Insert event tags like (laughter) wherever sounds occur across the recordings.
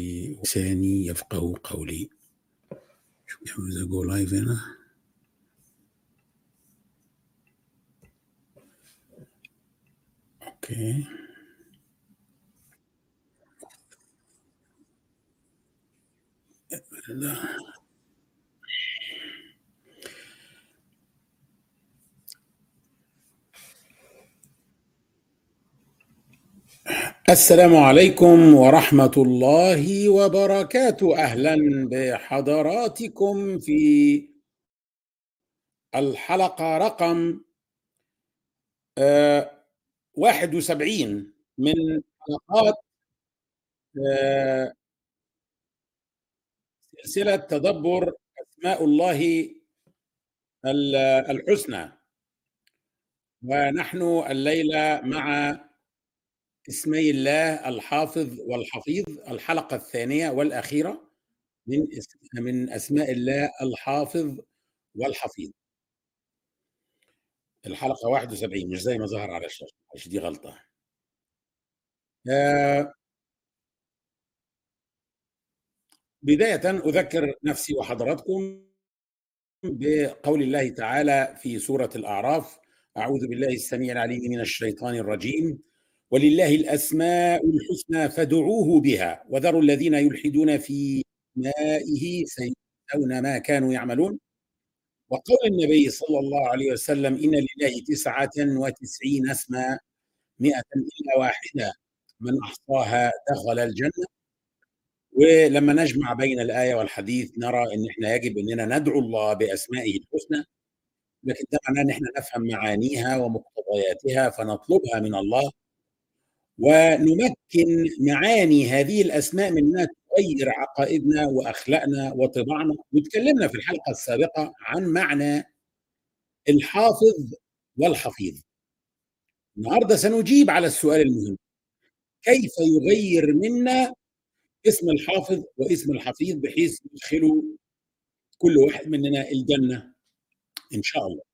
لساني يفقه قولي. شو عاوز أقول لايف هنا؟ أوكي. لا. السلام عليكم ورحمة الله وبركاته. أهلا بحضراتكم في الحلقة رقم آه، 71 من حلقات آه، سلسلة تدبر أسماء الله ال- الحسنى. ونحن الليلة مع اسمي الله الحافظ والحفيظ الحلقة الثانية والأخيرة من من أسماء الله الحافظ والحفيظ. الحلقة 71 مش زي ما ظهر على الشاشة مش دي غلطة. آه، بداية أذكر نفسي وحضراتكم بقول الله تعالى في سورة الأعراف أعوذ بالله السميع العليم من الشيطان الرجيم. ولله الأسماء الحسنى فادعوه بها. وذروا الذين يلحدون في أسمائه سيجزون ما كانوا يعملون. وقول النبي صلى الله عليه وسلم إن لله تسعة وتسعين اسما مئة إلا واحدة. من أحصاها دخل الجنة. ولما نجمع بين الآية والحديث نرى أن إحنا يجب أننا ندعو الله بأسمائه الحسنى. لكن ده معناه أن إحنا نفهم معانيها ومقتضياتها فنطلبها من الله. ونمكن معاني هذه الأسماء من أنها تغير عقائدنا وأخلاقنا وطباعنا. وتكلمنا في الحلقة السابقة عن معنى الحافظ والحفيظ. النهاردة سنجيب على السؤال المهم كيف يغير منا اسم الحافظ واسم الحفيظ بحيث يدخلوا كل واحد مننا الجنة؟ إن شاء الله.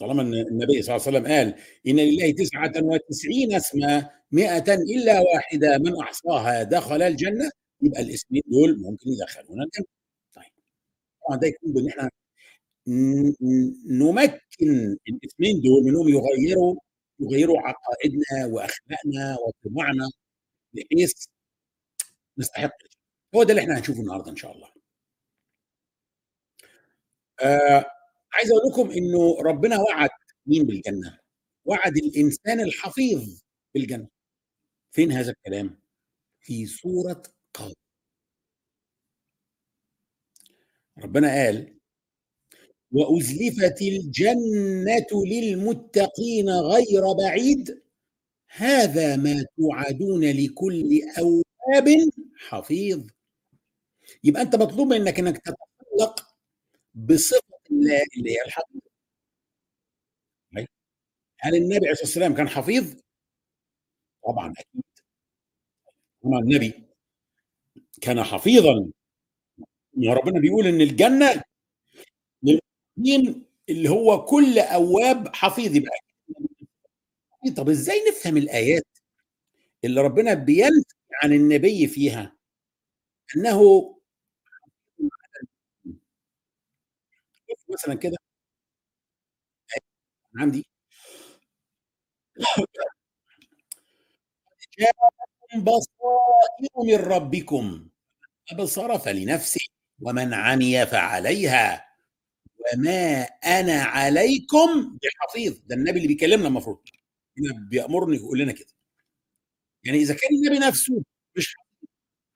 طالما النبي صلى الله عليه وسلم قال إن لله تسعة وتسعين اسما مئة إلا واحدة من أحصاها دخل الجنة يبقى الاسمين دول ممكن يدخلونا الجنة طيب طبعا ده يكون بأن إحنا نمكن الاسمين دول منهم يغيروا يغيروا عقائدنا وأخلاقنا وطباعنا بحيث نستحق. هو ده اللي إحنا هنشوفه النهارده إن شاء الله. آه عايز أقول لكم إنه ربنا وعد مين بالجنة؟ وعد الإنسان الحفيظ بالجنة. فين هذا الكلام؟ في سورة قاف. ربنا قال: وأزلفت الجنة للمتقين غير بعيد هذا ما توعدون لكل أواب حفيظ. يبقى أنت مطلوب منك إنك تتخلق الله اللي هي الحفيظ. هل النبي عليه الصلاة والسلام كان حفيظ؟ طبعا أكيد. طبعا النبي كان حفيظا وربنا بيقول إن الجنة للمؤمنين اللي هو كل أواب حفيظ يبقى طب إزاي نفهم الآيات اللي ربنا بينفي عن النبي فيها إنه مثلا كده. عندي. جاءكم (laughs) بصائر من ربكم. أبصر فلنفسه ومن عمي فعليها وما أنا عليكم بحفيظ. ده النبي اللي بيكلمنا المفروض. هنا بيأمرني يقول لنا كده. يعني إذا كان النبي نفسه مش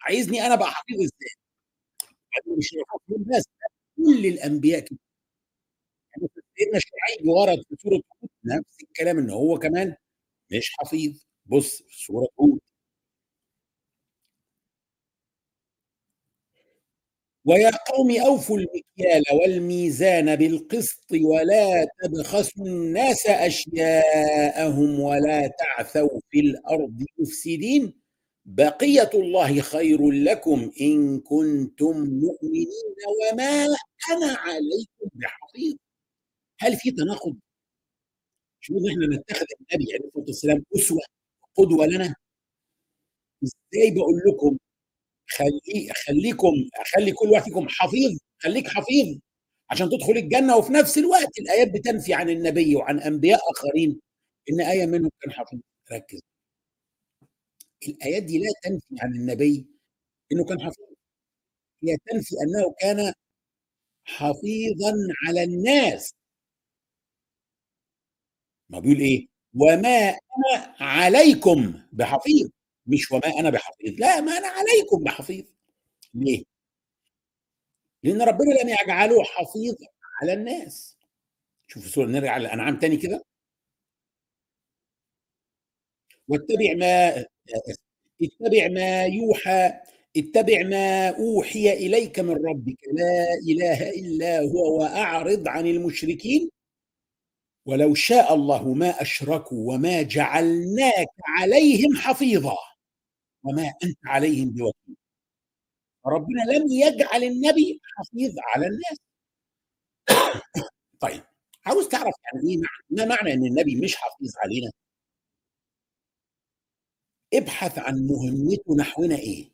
عايزني أنا بقى حفيظ إزاي؟ مش بس كل الأنبياء كده. سيدنا الشعيب ورد في سورة هود نفس الكلام إن هو كمان مش حفيظ. بص في سورة هود. ويا قوم أوفوا المكيال والميزان بالقسط ولا تبخسوا الناس أشياءهم ولا تعثوا في الأرض مفسدين. بقية الله خير لكم إن كنتم مؤمنين. وما أنا عليكم بحفيظ. هل في تناقض؟ شو إن إحنا نتخذ النبي عليه الصلاة والسلام أسوة قدوة لنا؟ إزاي بقول لكم خلّي خلّيكم خلّي كل واحد فيكم حفيظ، خلّيك حفيظ عشان تدخل الجنة، وفي نفس الوقت الآيات بتنفي عن النبي وعن أنبياء آخرين إن آية منهم كان حفيظ، ركّز. الآيات دي لا تنفي عن النبي إنه كان حفيظ، هي تنفي أنه كان حفيظًا على الناس. ما بيقول إيه؟ وما أنا عليكم بحفيظ، مش وما أنا بحفيظ، لأ ما أنا عليكم بحفيظ. ليه؟ لأن ربنا لم يجعله حفيظ على الناس. شوف سورة نرجع للأنعام تاني كده. واتبع ما اتبع ما يوحى اتبع ما أوحي إليك من ربك لا إله إلا هو وأعرض عن المشركين ولو شاء الله ما أشركوا وما جعلناك عليهم حفيظا وما أنت عليهم بوكيل. ربنا لم يجعل النبي حفيظ على الناس. (coughs) طيب عاوز تعرف يعني إيه ما معنى إن النبي مش حفيظ علينا؟ ابحث عن مهمته نحونا إيه.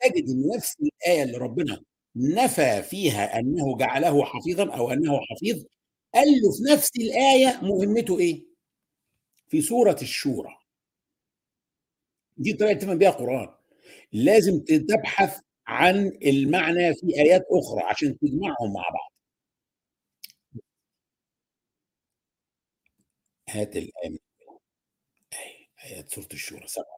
تجد إن نفس الآية اللي ربنا نفى فيها أنه جعله حفيظا أو أنه حفيظ قال له في نفس الآية مهمته إيه؟ في سورة الشورى. دي طريقة تفهم بيها القرآن. لازم تبحث عن المعنى في آيات أخرى عشان تجمعهم مع بعض. هات الآية آيات سورة الشورى سبعة.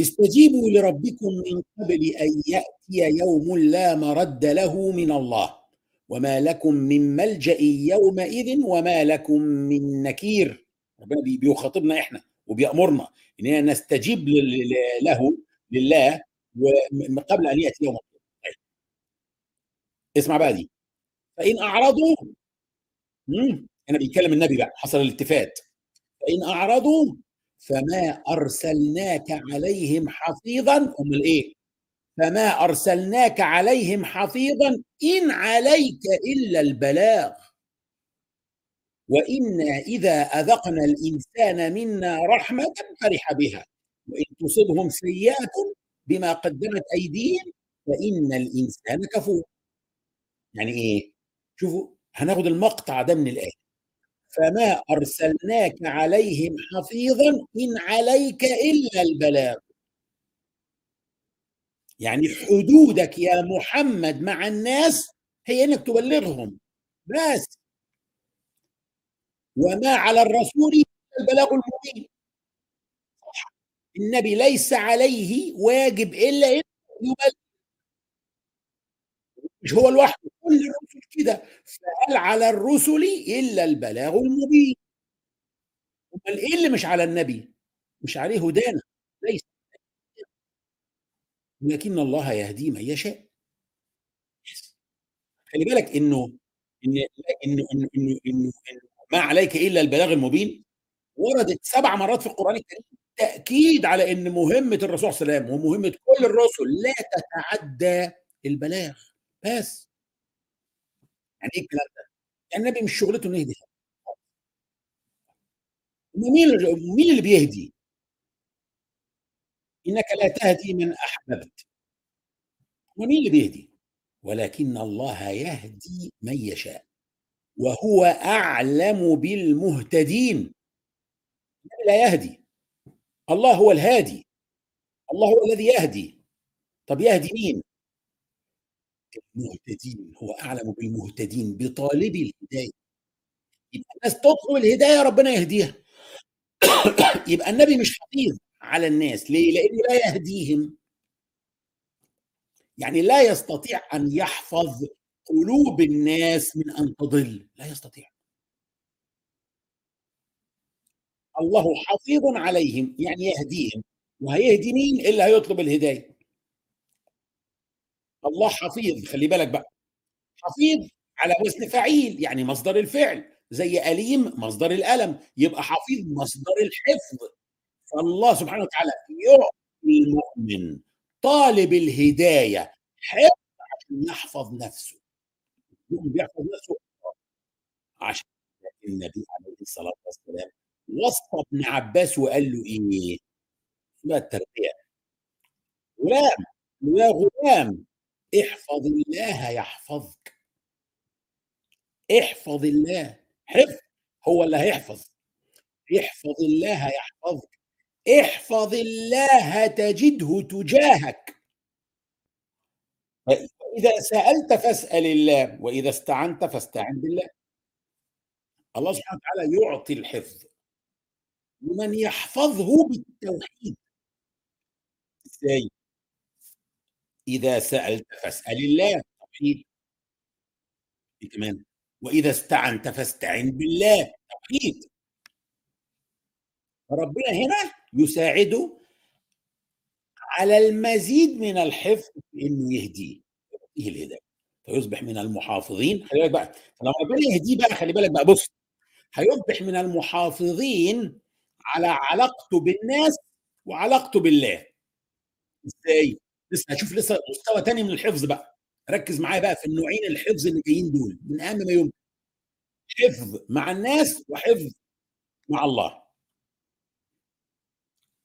استجيبوا لربكم من قبل أن يأتي يوم لا مرد له من الله. وما لكم من ملجأ يومئذ وما لكم من نكير. ربنا بيخاطبنا إحنا وبيأمرنا إننا نستجيب له لله قبل أن يأتي يوم طيب. اسمع بقى دي. فإن أعرضوا هنا بيتكلم النبي بقى حصل الالتفات. فإن أعرضوا فما أرسلناك عليهم حفيظا. أمال إيه؟ فما أرسلناك عليهم حفيظا إن عليك إلا البلاغ. وإنا إذا أذقنا الإنسان منا رحمة فرح بها. وإن تصبهم سيئة بما قدمت أيديهم فإن الإنسان كفور. يعني إيه؟ شوفوا هناخد المقطع ده من الآية. فما أرسلناك عليهم حفيظا إن عليك إلا البلاغ. يعني حدودك يا محمد مع الناس هي إنك تبلغهم. بس. وما على الرسول البلاغ المبين. النبي ليس عليه واجب إلا ان يبلغ. مش هو لوحده كل الرسل كده. فقال على الرسل إلا البلاغ المبين؟ أمال إيه اللي مش على النبي؟ مش عليه هدانا ليس. لكن الله يهدي من يشاء خلي بالك إنه إن انه انه انه انه ما عليك إلا البلاغ المبين وردت سبع مرات في القرآن الكريم تأكيد على إن مهمة الرسول صلى الله عليه وسلم ومهمة كل الرسل لا تتعدى البلاغ بس يعني إيه الكلام ده؟ يعني النبي مش شغلته إنه يهدي مين مين اللي بيهدي؟ إنك لا تهدي من أحببت. ومين اللي بيهدي؟ ولكن الله يهدي من يشاء وهو أعلم بالمهتدين. لا يهدي. الله هو الهادي. الله هو الذي يهدي. طب يهدي مين؟ المهتدين هو أعلم بالمهتدين بطالبي الهداية. يبقى الناس تطلب الهداية ربنا يهديها. (coughs) يبقى النبي مش حفيظ. على الناس. ليه؟ لأنه لا يهديهم. يعني لا يستطيع أن يحفظ قلوب الناس من أن تضل. لا يستطيع. الله حفيظ عليهم يعني يهديهم. وهيهدي مين اللي هيطلب الهداية. الله حفيظ. خلي بالك بقى. حفيظ على وزن فعيل يعني مصدر الفعل. زي أليم مصدر الألم. يبقى حفيظ مصدر الحفظ. فالله سبحانه وتعالى يعطي المؤمن طالب الهداية حفظ عشان يحفظ نفسه المؤمن بيحفظ نفسه عشان النبي عليه الصلاة والسلام وصف ابن عباس وقال له إيه اسمها التربية. غلام، يا غلام احفظ الله يحفظك. احفظ الله، حفظ هو اللي هيحفظ. احفظ الله يحفظك، احفظ الله تجده تجاهك. فإذا سألت فاسأل الله، وإذا استعنت فاستعن بالله. الله سبحانه وتعالى يعطي الحفظ. ومن يحفظه بالتوحيد. إزاي؟ إذا سألت فاسأل الله، توحيد. إيه كمان؟ وإذا استعنت فاستعن بالله، توحيد. فربنا هنا يساعده على المزيد من الحفظ إنه يهديه، يعطيه الهداية، فيصبح من المحافظين خلي بالك بقى، فلما ربنا يهديه بقى خلي بالك بقى بُص، هيصبح من المحافظين على علاقته بالناس وعلاقته بالله. إزاي؟ لسه هتشوف لسه مستوى تاني من الحفظ بقى، ركّز معايا بقى في النوعين الحفظ اللي جايين دول، من أهم ما يمكن. حفظ مع الناس وحفظ مع الله.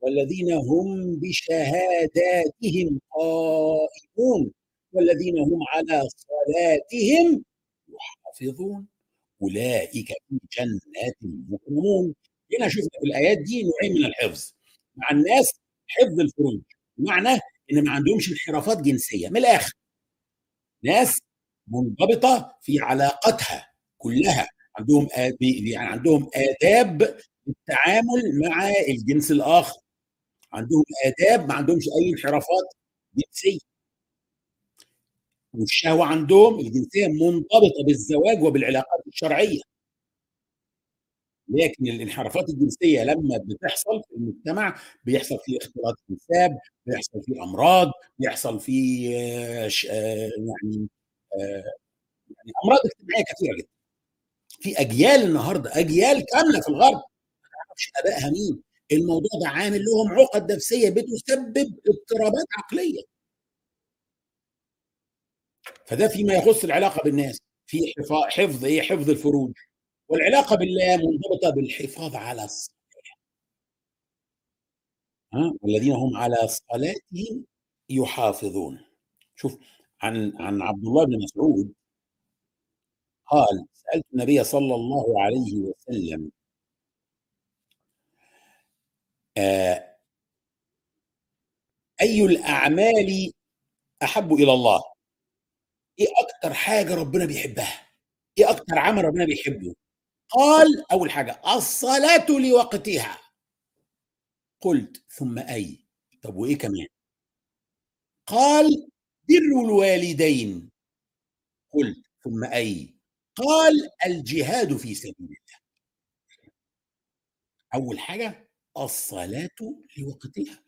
والذين هم بشهاداتهم قائمون والذين هم على صلاتهم يحافظون أولئك في جنات مكرمون. هنا شُفنا في الآيات دي نوعين من الحفظ، مع الناس حفظ الفروج، بمعنى إن ما عندهمش انحرافات جنسية، من الآخر. ناس منضبطة في علاقاتها كلها، عندهم يعني عندهم آداب التعامل مع الجنس الآخر، عندهم آداب ما عندهمش أي انحرافات جنسية. والشهوة عندهم الجنسية منضبطة بالزواج وبالعلاقات الشرعية. لكن الانحرافات الجنسية لمّا بتحصل في المجتمع، بيحصل فيه اختلاط أنساب، بيحصل فيه أمراض، بيحصل فيه ش يعني آآ يعني أمراض اجتماعية كثيرة جدًا. في أجيال النهارده، أجيال كاملة في الغرب ما تعرفش آبائها مين، الموضوع ده عامل لهم عُقد نفسية بتسبب اضطرابات عقلية. فده فيما يخص العلاقة بالناس، في حفظ إيه، حفظ الفروج، والعلاقة بالله منضبطة بالحفاظ على الصلاة. ها، والذين هم على صلاتهم يحافظون. شوف عن عن عبد الله بن مسعود قال: سألت النبي صلى الله عليه وسلم آآ أي الأعمال أحب إلى الله؟ إيه أكتر حاجة ربنا بيحبها؟ إيه أكتر عمل ربنا بيحبه؟ قال: أول حاجة الصلاة لوقتها. قُلت: ثم أي؟ طب وإيه كمان؟ قال: بِرُّ الوالدين. قُلت: ثم أي؟ قال: الجهاد في سبيل الله. أول حاجة الصلاة لوقتها.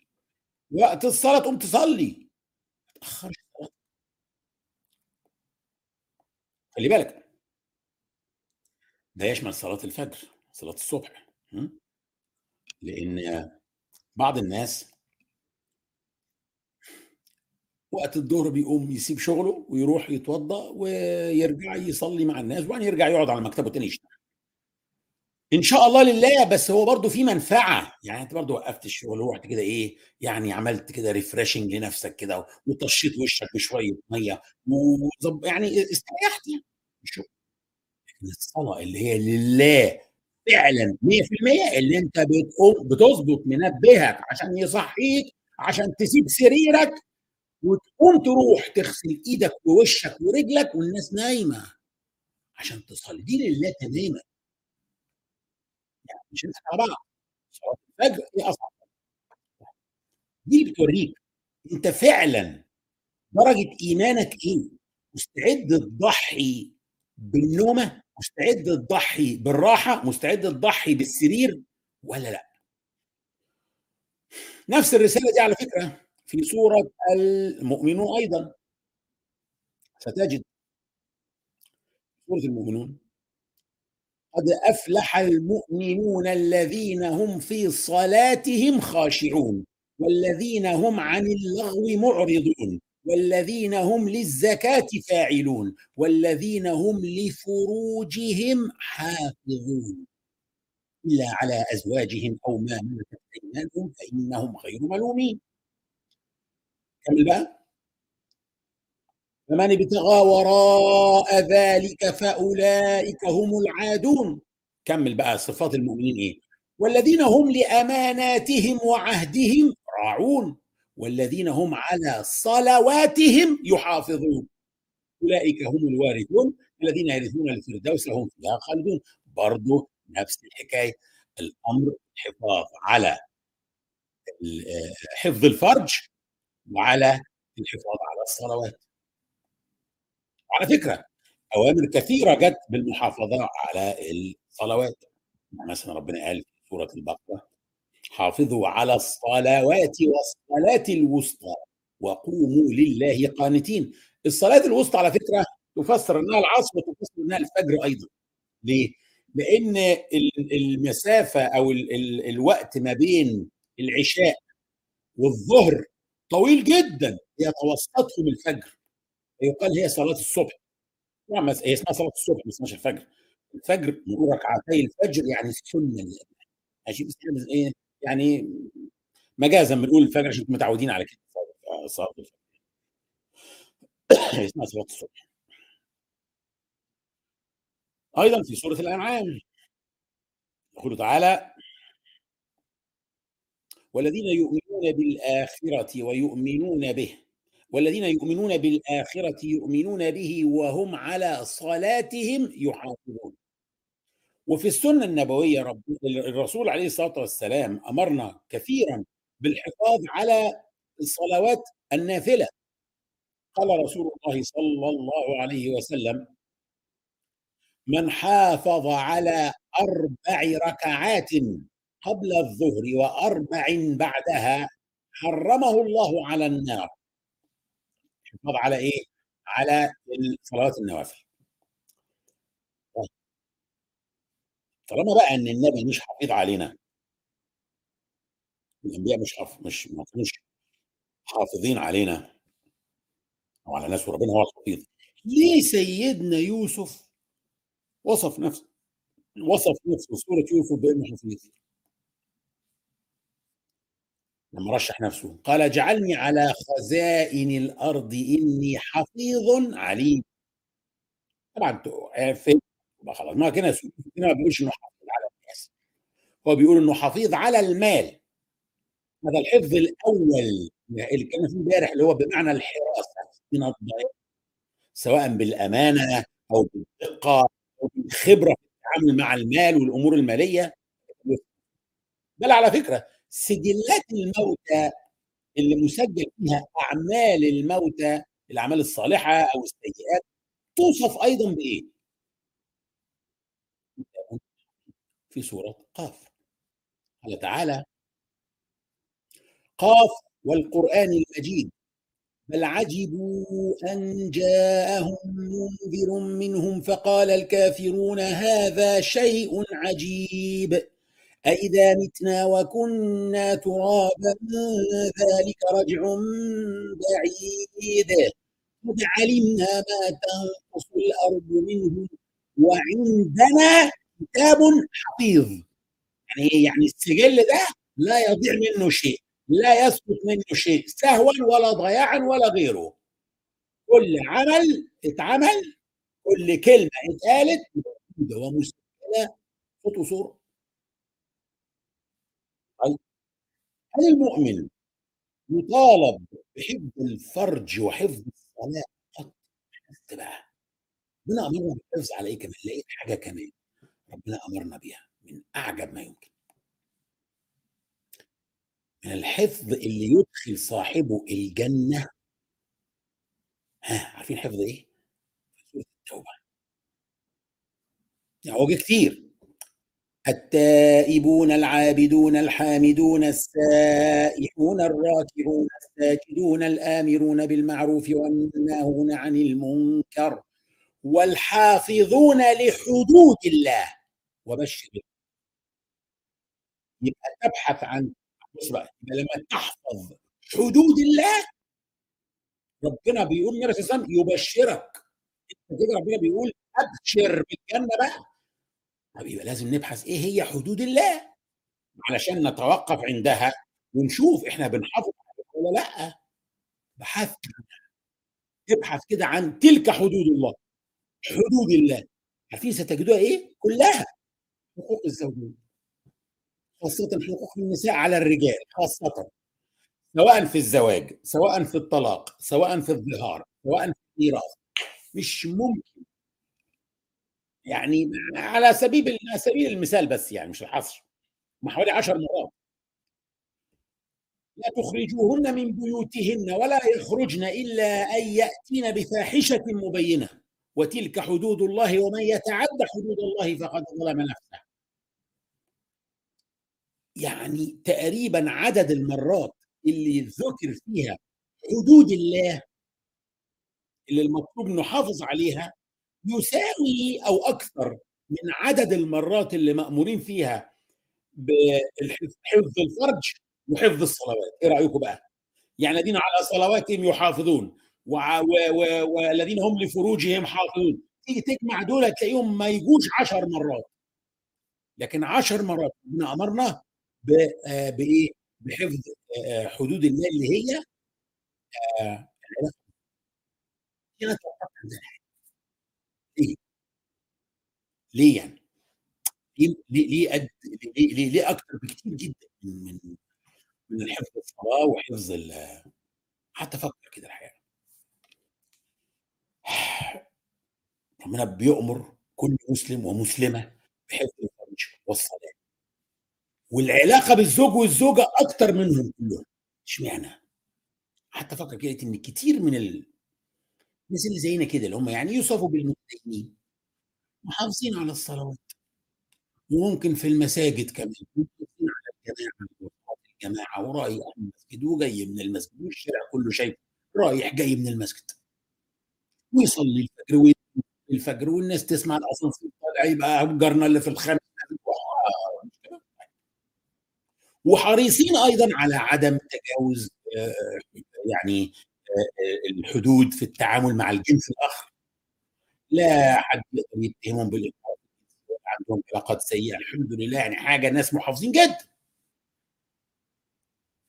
وقت الصلاة تقوم تصلي، ما تأخرش. خلّي بالك. ده يشمل صلاة الفجر، صلاة الصبح،. لإن بعض الناس وقت الضهر بيقوم يسيب شغله ويروح يتوضّأ ويرجع يصلي مع الناس وبعدين يرجع يقعد على مكتبه تاني يشتغل. إن شاء الله لله، بس هو برضه في منفعة، يعني أنت برضه وقّفت الشغل ورُحت كده إيه، يعني عملت كده refreshing لنفسك كده وطشّيت وشّك بشوية مَيّة وضب يعني استريحت يعني. لكن الصلاة اللي هي لله فعلًا 100% اللي أنت بتقوم بتضبط منبهك عشان يصحّيك، عشان تسيب سريرك وتقوم تروح تغسل إيدك ووشّك ورجلك والناس نايمة عشان تصلي، دي لله تمامًا. مش بعض، صلاة الفجر أصعب حاجة. دي بتورّيك أنت فعلًا درجة إيمانك إيه، مستعد تضحّي بالنومة، مستعد تضحّي بالراحة، مستعد تضحّي بالسرير والّا لأ؟ نفس الرسالة دي على فكرة في سورة المؤمنون أيضًا. ستجد سورة المؤمنون قد أفلح المؤمنون الذين هم في صلاتهم خاشعون والذين هم عن اللغو معرضون والذين هم للزكاة فاعلون والذين هم لفروجهم حافظون. إلا على أزواجهم أو ما ملكت أيمانهم فإنهم غير ملومين. كمل فمن ابتغى وراء ذلك فأولئك هم العادون. كمل بقى صفات المؤمنين إيه؟ والذين هم لأماناتهم وعهدهم راعون. والذين هم على صلواتهم يحافظون. أولئك هم الوارثون. الذين يرثون الفردوس هم فيها خالدون. برضه نفس الحكاية. الأمر الحفاظ على حفظ الفرج وعلى الحفاظ على الصلوات. على فكرة أوامر كثيرة جت بالمحافظة على الصلوات. مثلا ربنا قال في سورة البقرة حافظوا على الصلوات والصلاة الوسطى وقوموا لله قانتين. الصلاة الوسطى على فكرة تفسر انها العصر وتفسر انها الفجر أيضا. ليه؟ لأن المسافة أو ال ال الوقت ما بين العشاء والظهر طويل جدا يتوسطهم الفجر. يقال هي صلاة الصبح. هي اسمها صلاة الصبح ما اسمهاش الفجر. الفجر ركعتي الفجر يعني السنة ماشي بس إيه يعني مجازا بنقول الفجر عشان متعودين على كده. صلاة الفجر. (coughs) اسمها صلاة الصبح. أيضا في سورة الأنعام. يقول تعالى والذين يؤمنون بالآخرة ويؤمنون به. والذين يؤمنون بالآخرة يؤمنون به وهم على صلاتهم يحافظون. وفي السنة النبوية رب الرسول عليه الصلاة والسلام أمرنا كثيرا بالحفاظ على الصلوات النافلة. قال رسول الله صلى الله عليه وسلم من حافظ على أربع ركعات قبل الظهر وأربع بعدها حرمه الله على النار حفاظ على إيه؟ على الصلوات النوافل. طالما بقى إن النبي مش حفيظ علينا الأنبياء مش حف... مش ما كانوش حافظين علينا أو على ناس وربنا هو الحفيظ. ليه سيدنا يوسف وصف نفسه وصف نفسه؟ سورة يوسف بإنه حفيظ. لما رشح نفسه. قال اجعلني على خزائن الأرض إني حفيظ عليم. طبعا في خلاص. ما كده ما بيقولش إنه حافظ على الناس. هو بيقول إنه حفيظ على المال. هذا الحفظ الأول اللي كان فيه امبارح اللي هو بمعنى الحراسة من الضياع سواء بالأمانة أو بالدقه أو بالخبرة في التعامل مع المال والأمور المالية. بل على فكرة سجلات الموتى اللي مسجل فيها أعمال الموتى الأعمال الصالحة أو السيئات توصف أيضا بإيه؟ في سورة قاف قال تعالى قاف والقرآن المجيد بل عجبوا أن جاءهم منذر منهم فقال الكافرون هذا شيء عجيب أئذا متنا وكنا ترابا ذلك رجع بعيد قد علمنا ما تنقص الأرض منهم وعندنا كتاب حفيظ يعني إيه؟ يعني السجل ده لا يضيع منه شيء لا يسقط منه شيء سهوا ولا ضياعا ولا غيره. كل عمل اتعمل كل كلمة اتقالت ومسجله صوت وصوره طيب هل المؤمن يطالب بحفظ الفرج وحفظ الصلاة قط؟ بقى. ربنا أمرنا بالحفظ على إيه كمان لقيت حاجة كمان ربنا أمرنا بيها من أعجب ما يمكن. من الحفظ اللي يدخل صاحبه الجنة. ها عارفين حفظ إيه؟ سوره التوبة. يعني هو كتير. التائبون العابدون الحامدون السائحون الراكعون الساجدون الآمرون بالمعروف والناهون عن المنكر والحافظون لحدود الله. وبشر يبقى تبحث عن لما تحفظ حدود الله ربنا بيقول النبي صلى الله عليه وسلم يبشرك. كده ربنا بيقول أبشر بالجنة بقى. طب يبقى لازم نبحث إيه هي حدود الله علشان نتوقف عندها ونشوف إحنا بنحافظ ولا لأ. بحثت تبحث كده عن تلك حدود الله. حدود الله. عارفين ستجدوها إيه؟ كلها حقوق الزوجين. خاصة حقوق النساء على الرجال خاصة. سواء في الزواج سواء في الطلاق سواء في الظهار سواء في الميراث. مش ممكن يعني على سبيل سبيل المثال بس يعني مش الحصر. حوالي 10 مرات. لا تخرجوهن من بيوتهن ولا يخرجن إلا أن يأتين بفاحشة مبينة. وتلك حدود الله ومن يتعد حدود الله فقد ظلم نفسه. يعني تقريبا عدد المرات اللي ذكر فيها حدود الله اللي المطلوب نحافظ عليها يساوي أو أكثر من عدد المرات اللي مأمورين فيها بحفظ الفرج وحفظ الصلوات. إيه رأيكم بقى؟ يعني الذين على صلواتهم يحافظون والذين هم لفروجهم حافظون. تيجي تجمع دول تلاقيهم ما يجوش عشر مرات. لكن عشر مرات ربنا أمرنا بإيه؟ بحفظ حدود الله اللي هي هنا ليه؟ ليه؟ يعني؟ ليه؟ ليه قد ليه؟ ليه, ليه أكتر بكتير جدا من من الحفظ الصلاة وحفظ حتى فكر كده الحقيقة. ربنا بيأمر كل مسلم ومسلمة بحفظ الفرج والصلاة. والعلاقة بالزوج والزوجة أكتر منهم كلهم. إشمعنى؟ حتى فكر كده إن كتير من ال... الناس اللي زينا كده اللي هم يعني يوصفوا بالمتدينين محافظين على الصلوات. وممكن في المساجد كمان محافظين على الجماعة الجماعة ورايح المسجد وجاي من المسجد والشارع كله شايف رايح جاي من المسجد. ويصلي الفجر الفجر والناس تسمع الأسانسير طالع يبقى جارنا اللي في الخامس وحريصين أيضا على عدم تجاوز يعني الحدود في التعامل مع الجنس الآخر. لا حد يقدر يتهمهم بالإنقاذ عندهم علاقات سيئة. الحمد لله يعني حاجة ناس محافظين جدا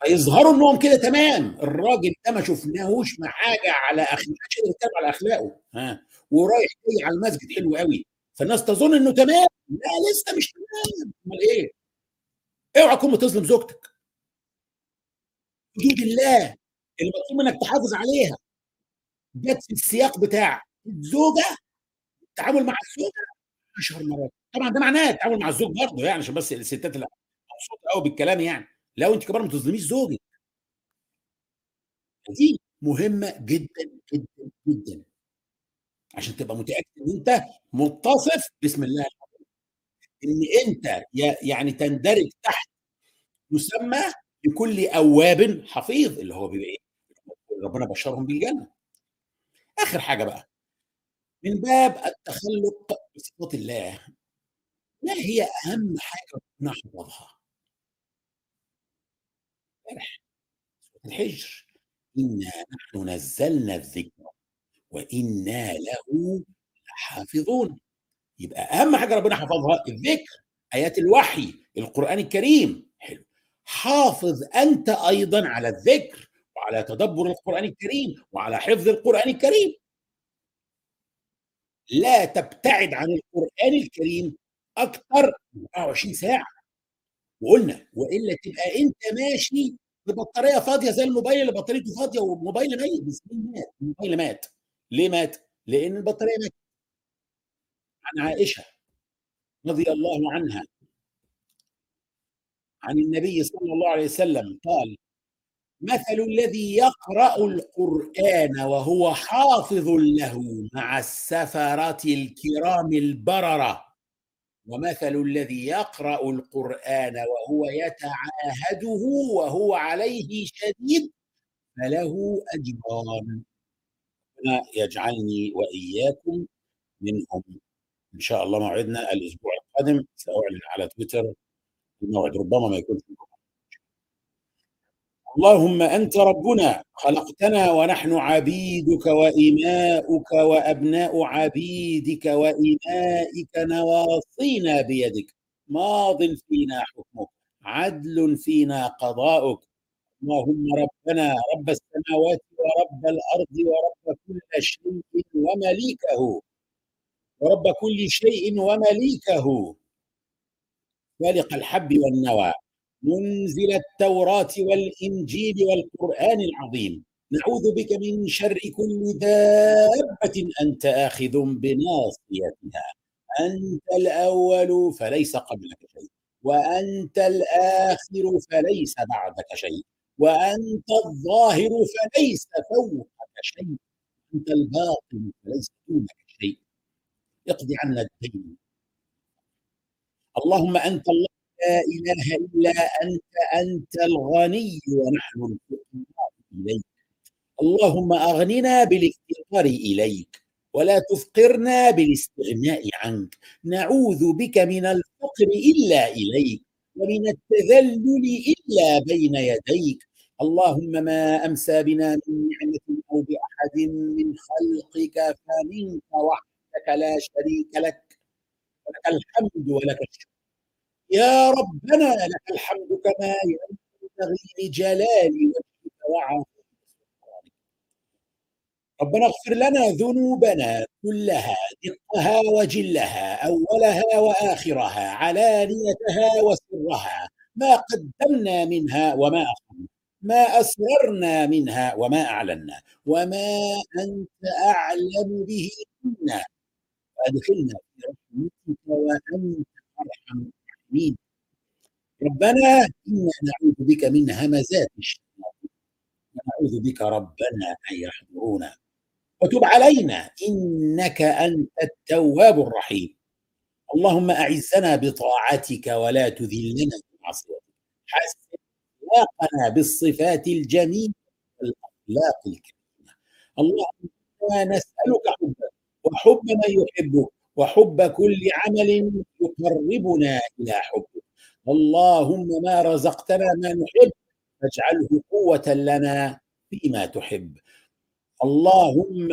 فيظهروا إنهم كده تمام. الراجل ده ما شفناهوش مع حاجة على اخلاقه يتكلم على أخلاقه. ها؟ ورايح جاي على المسجد حلو قوي. فالناس تظن إنه تمام. لا لسه مش تمام. أمال إيه؟ اوعى تكون بتظلم زوجتك. حدود الله. اللي مطلوب منك تحافظ عليها. جت في السياق بتاع الزوجة التعامل مع الزوجة 10 مرات. طبعا ده معناه التعامل مع الزوج برضه يعني عشان بس الستات اللي مبسوطة قوي بالكلام يعني. لو أنت كمان ما تظلميش زوجك. دي مهمة جدا جدا جدا. عشان تبقى متأكد إن أنت متصف بسم الله إن أنت يعني تندرج تحت مسمى لكل أواب حفيظ اللي هو بيبقى إيه؟ ربنا بشرهم بالجنة. آخر حاجة بقى من باب التخلق بصفات الله ما هي أهم حاجة ربنا حفظها؟ الحجر انا نحن نزلنا الذكر وأنا له لحافظون يبقى أهم حاجة ربنا حفظها الذكر آيات الوحي القرآن الكريم حلو حافظ أنت أيضا على الذكر وعلى تدبر القرآن الكريم وعلى حفظ القرآن الكريم. لا تبتعد عن القرآن الكريم أكثر من 24 ساعة. وقلنا وإلا تبقى أنت ماشي ببطارية فاضية زي الموبايل اللي بطاريته فاضية والموبايل ميت. بسنين مات الموبايل مات. ليه مات؟ لأن البطارية ماتت. عن عائشة رضي الله عنها. عن النبي صلى الله عليه وسلم قال مثل الذي يقرأ القرآن وهو حافظ له مع السفرة الكرام البررة. ومثل الذي يقرأ القرآن وهو يتعاهده وهو عليه شديد فله أجران. يجعلني وإياكم منهم. إن شاء الله موعدنا الأسبوع القادم. سأعلن على تويتر. الموعد ربما ما يكونش اللهم أنت ربنا خلقتنا ونحن عبيدك وإماؤك وأبناء عبيدك وإمائك نواصينا بيدك. ماض فينا حكمك عدل فينا قضاؤك. اللهم ربنا رب السماوات ورب الأرض ورب كل شيء ومليكه. ورب كل شيء ومليكه. فالق الحب والنوى. منزل التوراة والإنجيل والقرآن العظيم. نعوذ بك من شر كل دابة أنت آخذ بناصيتها. أنت الأول فليس قبلك شيء وأنت الآخر فليس بعدك شيء وأنت الظاهر فليس فوقك شيء أنت الباطن فليس دونك شيء. اقض عنا الدين. اللهم أنت الله لا إله إلا أنت أنت الغني ونحن الفقراء إليك. اللهم أغننا بالافتقار إليك ولا تفقرنا بالاستغناء عنك. نعوذ بك من الفقر إلا إليك ومن التذلل إلا بين يديك. اللهم ما أمسى بنا من نعمة أو بأحد من خلقك فمنك وحدك لا شريك لك. ولك الحمد ولك الشكر. يا ربنا لك الحمد كما ينبغي لجلال وجهك وعظيم ربنا اغفر لنا ذنوبنا كلها دقها وجلها أولها وآخرها علانيتها وسرها ما قدمنا منها وما أخرنا ما أسررنا منها وما أعلنا وما أنت أعلم به منا. وأدخلنا في رحمتك وأنت أرحم الراحمين ربنا إنا نعوذ بك من همزات الشياطين. ونعوذ بك ربنا أن يحضرونا. وتب علينا إنك أنت التواب الرحيم. اللهم أعزنا بطاعتك ولا تذلنا بمعصيتك. حسن أخلاقنا بالصفات الجميلة والأخلاق الكريمة. اللهم إنا نسألك حبك وحب من يحبك وحب كل عمل يقربنا إلى حبك اللهم ما رزقتنا ما نحب فاجعله قوة لنا فيما تحب. اللهم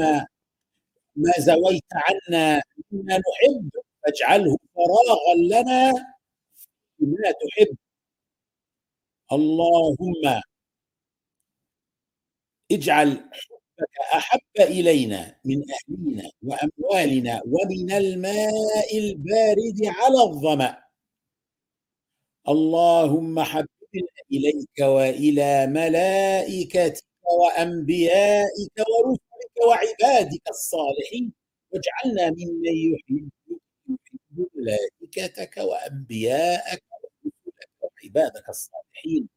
ما زويت عنا مما نحب فاجعله فراغا لنا فيما تحب. اللهم اجعل حبك أحب إلينا من أهلنا وأموالنا ومن الماء البارد على الظمأ. اللهم حببنا إليك وإلى ملائكتك وأنبيائك ورسلك وعبادك الصالحين. واجعلنا ممن يحب ملائكتك وانبياءك ورسلك وعبادك الصالحين.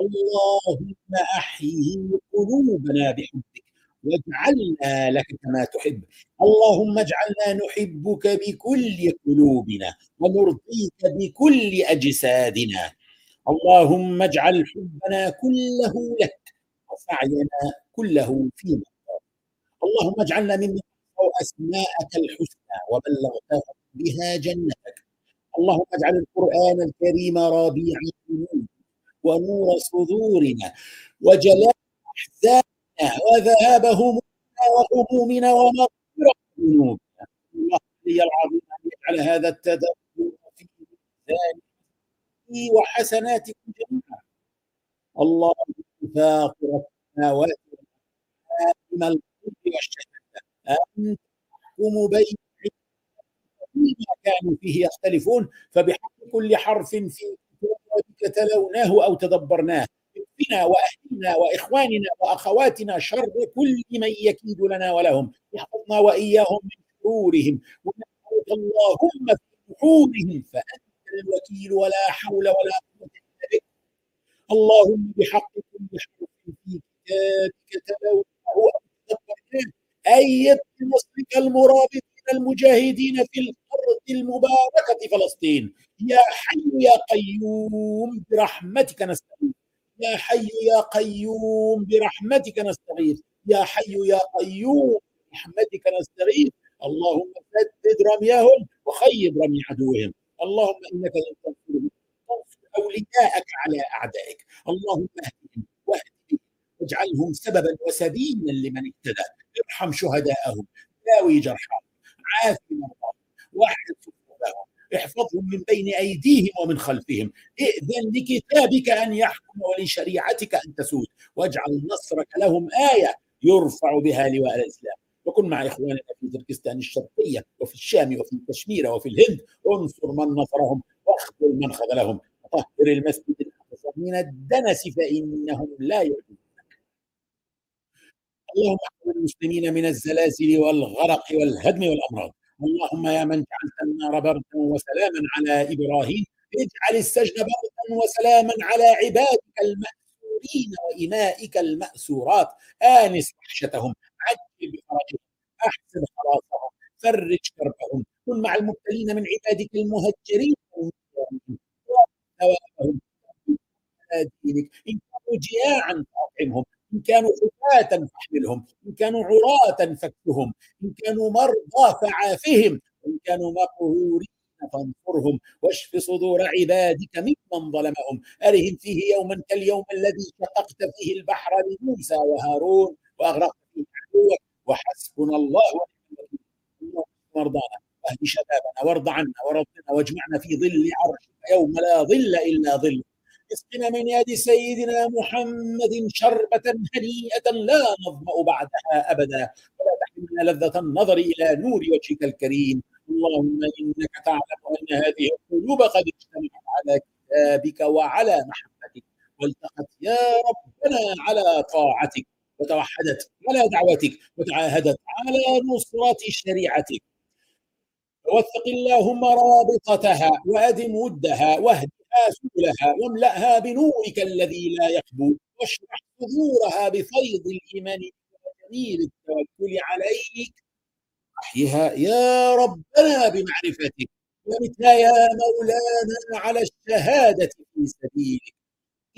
اللهم احيي قلوبنا بحبك. واجعلنا لك كما تحب. اللهم اجعلنا نحبك بكل قلوبنا ونرضيك بكل أجسادنا. اللهم اجعل حبنا كله لك وسعينا كله فيما اللهم اجعلنا ممن أسماءك الحسنى وبلغتهم بها جنتك. اللهم اجعل القرآن الكريم ربيع قلوبنا ونور صدورنا وجلاء أحزاننا وذهاب همومنا ومغفره ذنوبنا الله لي العظيم ان يجعل هذا التدبر في ميزان وحسناتكم جميعا. الله فاطر السماوات والأرض الغيب والشهادة. انت تحكم بين فيما كانوا فيه يختلفون فبحق كل حرف في كتابك تلوناه أو تدبرناه. اكفنا وأهلنا وإخواننا وأخواتنا شر كل من يكيد لنا ولهم. احفظنا وإياهم من شرورهم. ونسألك اللهم في نحورهم فأنت الوكيل ولا حول ولا قوة إلا بك. اللهم بحق كل حرف في كتابك أو تدبرناه أيد بنصرك المرابطين المجاهدين في الأرض المباركة فلسطين. يا حي يا قيوم برحمتك نستغيث. يا حي يا قيوم برحمتك نستغيث. يا حي يا قيوم برحمتك نستغيث. اللهم سدد رميهم وخيب رمي عدوهم. اللهم إنك لن تنصرهم تنصر أولياءك على أعدائك. اللهم اهدهم واهدهم واجعلهم سببا وسبيلا لمن اهتدى. ارحم شهداءهم داوي جرحاهم عافي مرضاهم واحد صفوفهم احفظهم من بين أيديهم ومن خلفهم. ائذن لكتابك أن يحكم ولشريعتك أن تسود. واجعل نصرك لهم آية يرفع بها لواء الإسلام. وكن مع اخواننا في تركستان الشرقية وفي الشام وفي كشمير وفي الهند. انصر من نصرهم واخذل من خذلهم. وطهر المسجد الأقصى من الدنس فإنهم لا يعجبون اللهم احفظ المسلمين من الزلازل والغرق والهدم والأمراض. اللهم يا من جعلت النار بردا وسلاما على إبراهيم اجعل السجن بردا وسلاما على عبادك المأسورين وإمائك المأسورات آنس وحشتهم عجل بفرجهم أحسن خلاصهم فرج كربهم. كن مع المبتلين من عبادك المهجرين. ثوابهم دينك إن كانوا جياعا فأطعمهم. إن كانوا حفاة فاحملهم إن كانوا عراة فكهم إن كانوا مرضى فعافهم إن كانوا مقهورين فانصرهم واشف صدور عبادك ممن ظلمهم. أرهم فيه يوما كاليوم الذي شققت فيه البحر لموسى وهارون وأغرقت فيه عدوك. وحسبنا الله ونعم مرضانا واهد شبابنا وارض عنا وربنا واجمعنا في ظل عرشك. يوم لا ظل إلا ظل اسقنا من يد سيدنا محمد شربة هنيئة لا نظمأ بعدها أبدا. ولا تحرمنا لذة النظر إلى نور وجهك الكريم. اللهم إنك تعلم أن هذه القلوب قد اجتمعت على كتابك وعلى محبتك. والتقت يا ربنا على طاعتك. وتوحدت على دعوتك. وتعاهدت على نصرة شريعتك. ووثق اللهم رابطتها. وأدم ودها. واهدها سبلها واملأها بنورك الذي لا يخبو واشرح صدورها بفيض الإيمان وجميل التوكل عليك. أحيها يا ربنا بمعرفتك ومثل يا مولانا على الشهادة في سبيلك.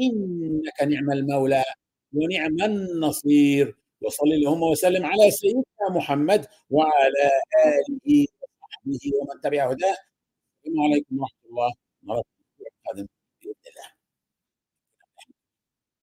إنك نعم المولى ونعم النصير. وصل اللهم وسلم على سيدنا محمد وعلى آله وصحبه ومن تبع هداه. السلام عليكم ورحمة الله وبركاته. القادم باذن الله